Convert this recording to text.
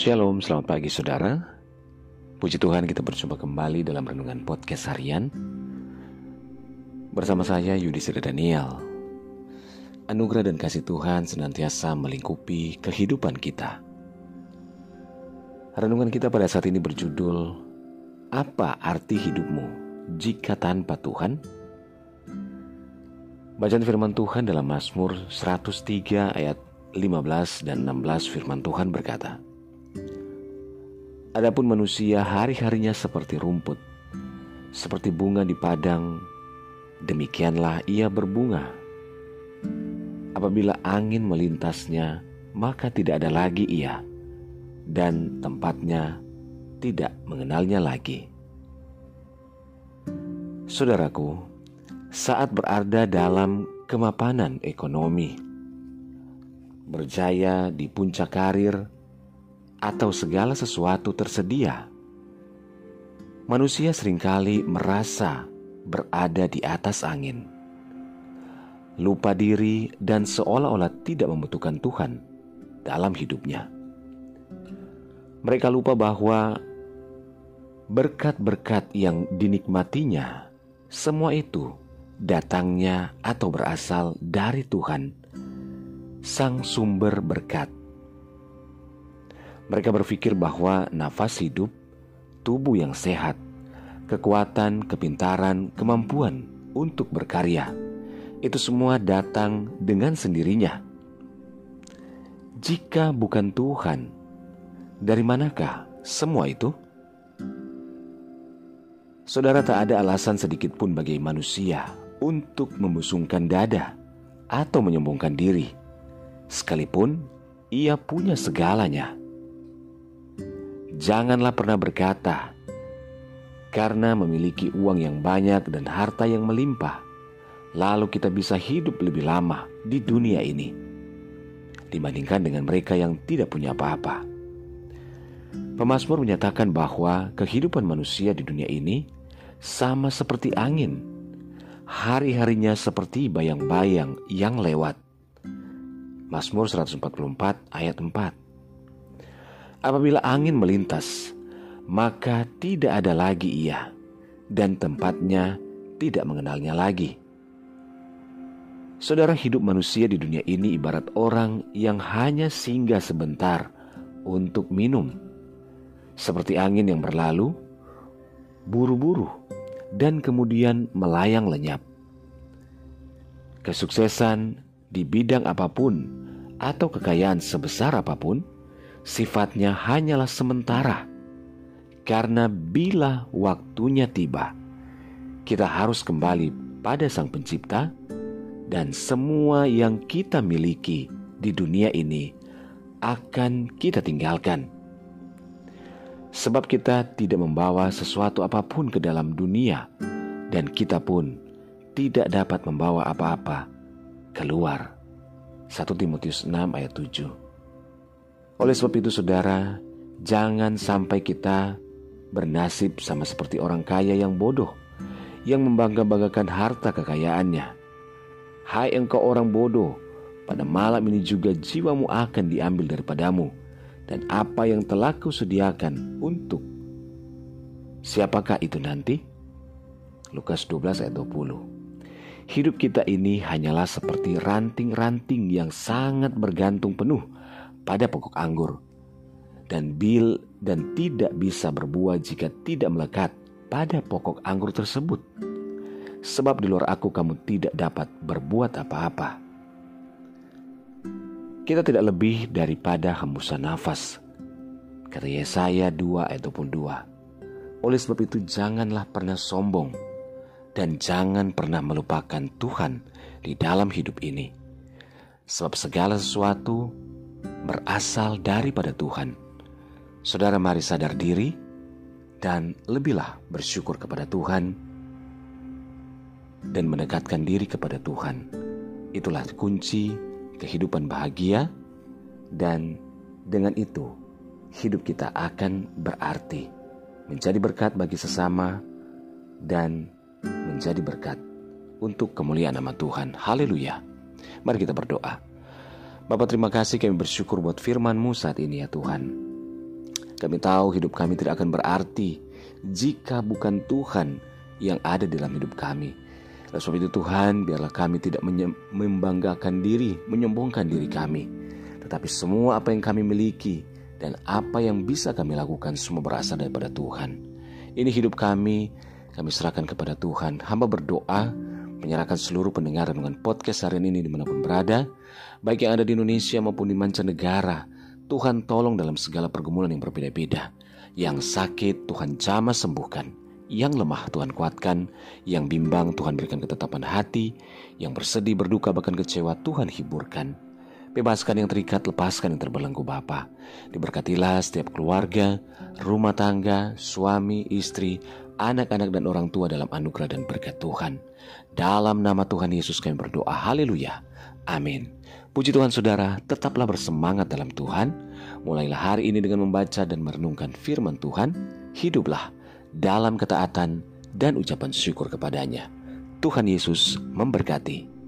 Shalom, selamat pagi saudara. Puji Tuhan kita berjumpa kembali dalam renungan podcast harian bersama saya Yudi Sri Daniel. Anugerah dan kasih Tuhan senantiasa melingkupi kehidupan kita. Renungan kita pada saat ini berjudul Apa arti hidupmu jika tanpa Tuhan? Bacaan firman Tuhan dalam Mazmur 103 ayat 15 dan 16 firman Tuhan berkata, Adapun manusia hari-harinya seperti rumput, seperti bunga di padang, demikianlah ia berbunga. Apabila angin melintasnya, maka tidak ada lagi ia, dan tempatnya tidak mengenalnya lagi. Saudaraku, saat berada dalam kemapanan ekonomi, berjaya di puncak karir, atau segala sesuatu tersedia, manusia sering kali merasa berada di atas angin, lupa diri, dan seolah-olah tidak membutuhkan Tuhan dalam hidupnya. Mereka lupa bahwa berkat-berkat yang dinikmatinya, semua itu datangnya atau berasal dari Tuhan, Sang Sumber Berkat mereka berpikir bahwa nafas hidup, tubuh yang sehat, kekuatan, kepintaran, kemampuan untuk berkarya, itu semua datang dengan sendirinya. Jika bukan Tuhan, dari manakah semua itu? Saudara, tak ada alasan sedikit pun bagi manusia untuk membusungkan dada atau menyombongkan diri, sekalipun ia punya segalanya. Janganlah pernah berkata, "Karena memiliki uang yang banyak dan harta yang melimpah, lalu kita bisa hidup lebih lama di dunia ini dibandingkan dengan mereka yang tidak punya apa-apa." Pemasmur menyatakan bahwa kehidupan manusia di dunia ini sama seperti angin, hari-harinya seperti bayang-bayang yang lewat. Mazmur 144 ayat 4 Apabila angin melintas, maka tidak ada lagi ia, dan tempatnya tidak mengenalnya lagi. Saudara, hidup manusia di dunia ini ibarat orang yang hanya singgah sebentar untuk minum, seperti angin yang berlalu, buru-buru, dan kemudian melayang lenyap. Kesuksesan di bidang apa pun atau kekayaan sebesar apa pun sifatnya hanyalah sementara. Karena bila waktunya tiba, kita harus kembali pada Sang Pencipta dan semua yang kita miliki di dunia ini akan kita tinggalkan. Sebab kita tidak membawa sesuatu apa pun ke dalam dunia dan kita pun tidak dapat membawa apa-apa keluar. 1 Timotius 6 ayat 7 oleh sebab itu saudara, jangan sampai kita bernasib sama seperti orang kaya yang bodoh, yang membangga-banggakan harta kekayaannya. Hai engkau orang bodoh, pada malam ini juga jiwamu akan diambil daripadamu, dan apa yang telah kusediakan untuk siapakah itu nanti? Lukas 12 ayat 20 Hidup kita ini hanyalah seperti ranting-ranting yang sangat bergantung penuh pada pokok anggur dan bil dan tidak bisa berbuah jika tidak melekat pada pokok anggur tersebut. Sebab di luar aku kamu tidak dapat berbuat apa-apa. Kita tidak lebih daripada hembusan nafas. Kata Yesaya 2 ayat 22. Oleh sebab itu janganlah pernah sombong dan jangan pernah melupakan Tuhan di dalam hidup ini. Sebab segala sesuatu berasal daripada Tuhan. Saudara mari sadar diri dan lebihlah bersyukur kepada Tuhan dan mendekatkan diri kepada Tuhan. Itulah kunci kehidupan bahagia dan dengan itu hidup kita akan berarti menjadi berkat bagi sesama dan menjadi berkat untuk kemuliaan nama Tuhan. Haleluya. Mari kita berdoa. Bapak terima kasih kami bersyukur buat firman-Mu saat ini ya Tuhan. Kami tahu hidup kami tidak akan berarti jika bukan Tuhan yang ada dalam hidup kami. Oleh sebab itu Tuhan, biarlah kami tidak membanggakan diri, menyombongkan diri kami. Tetapi semua apa yang kami miliki dan apa yang bisa kami lakukan semua berasal daripada Tuhan. Ini hidup kami, kami serahkan kepada Tuhan. Hamba berdoa, menyerahkan seluruh pendengar dengan podcast hari ini di mana pun berada, baik yang ada di Indonesia maupun di mancanegara. Tuhan tolong dalam segala pergumulan yang berbeda-beda. Yang sakit Tuhan jamah sembuhkan. Yang lemah Tuhan kuatkan, yang bimbang Tuhan berikan ketetapan hati, yang bersedih, berduka, bahkan kecewa Tuhan hiburkan. Bebaskan yang terikat, lepaskan yang terbelenggu Bapa. Diberkatilah setiap keluarga, rumah tangga, suami, istri, anak-anak dan orang tua dalam anugerah dan berkat Tuhan. Dalam nama Tuhan Yesus kami berdoa. Haleluya. Amin. Puji Tuhan saudara, tetaplah bersemangat dalam Tuhan. Mulailah hari ini dengan membaca dan merenungkan firman Tuhan. Hiduplah dalam ketaatan dan ucapan syukur kepadanya. Tuhan Yesus memberkati.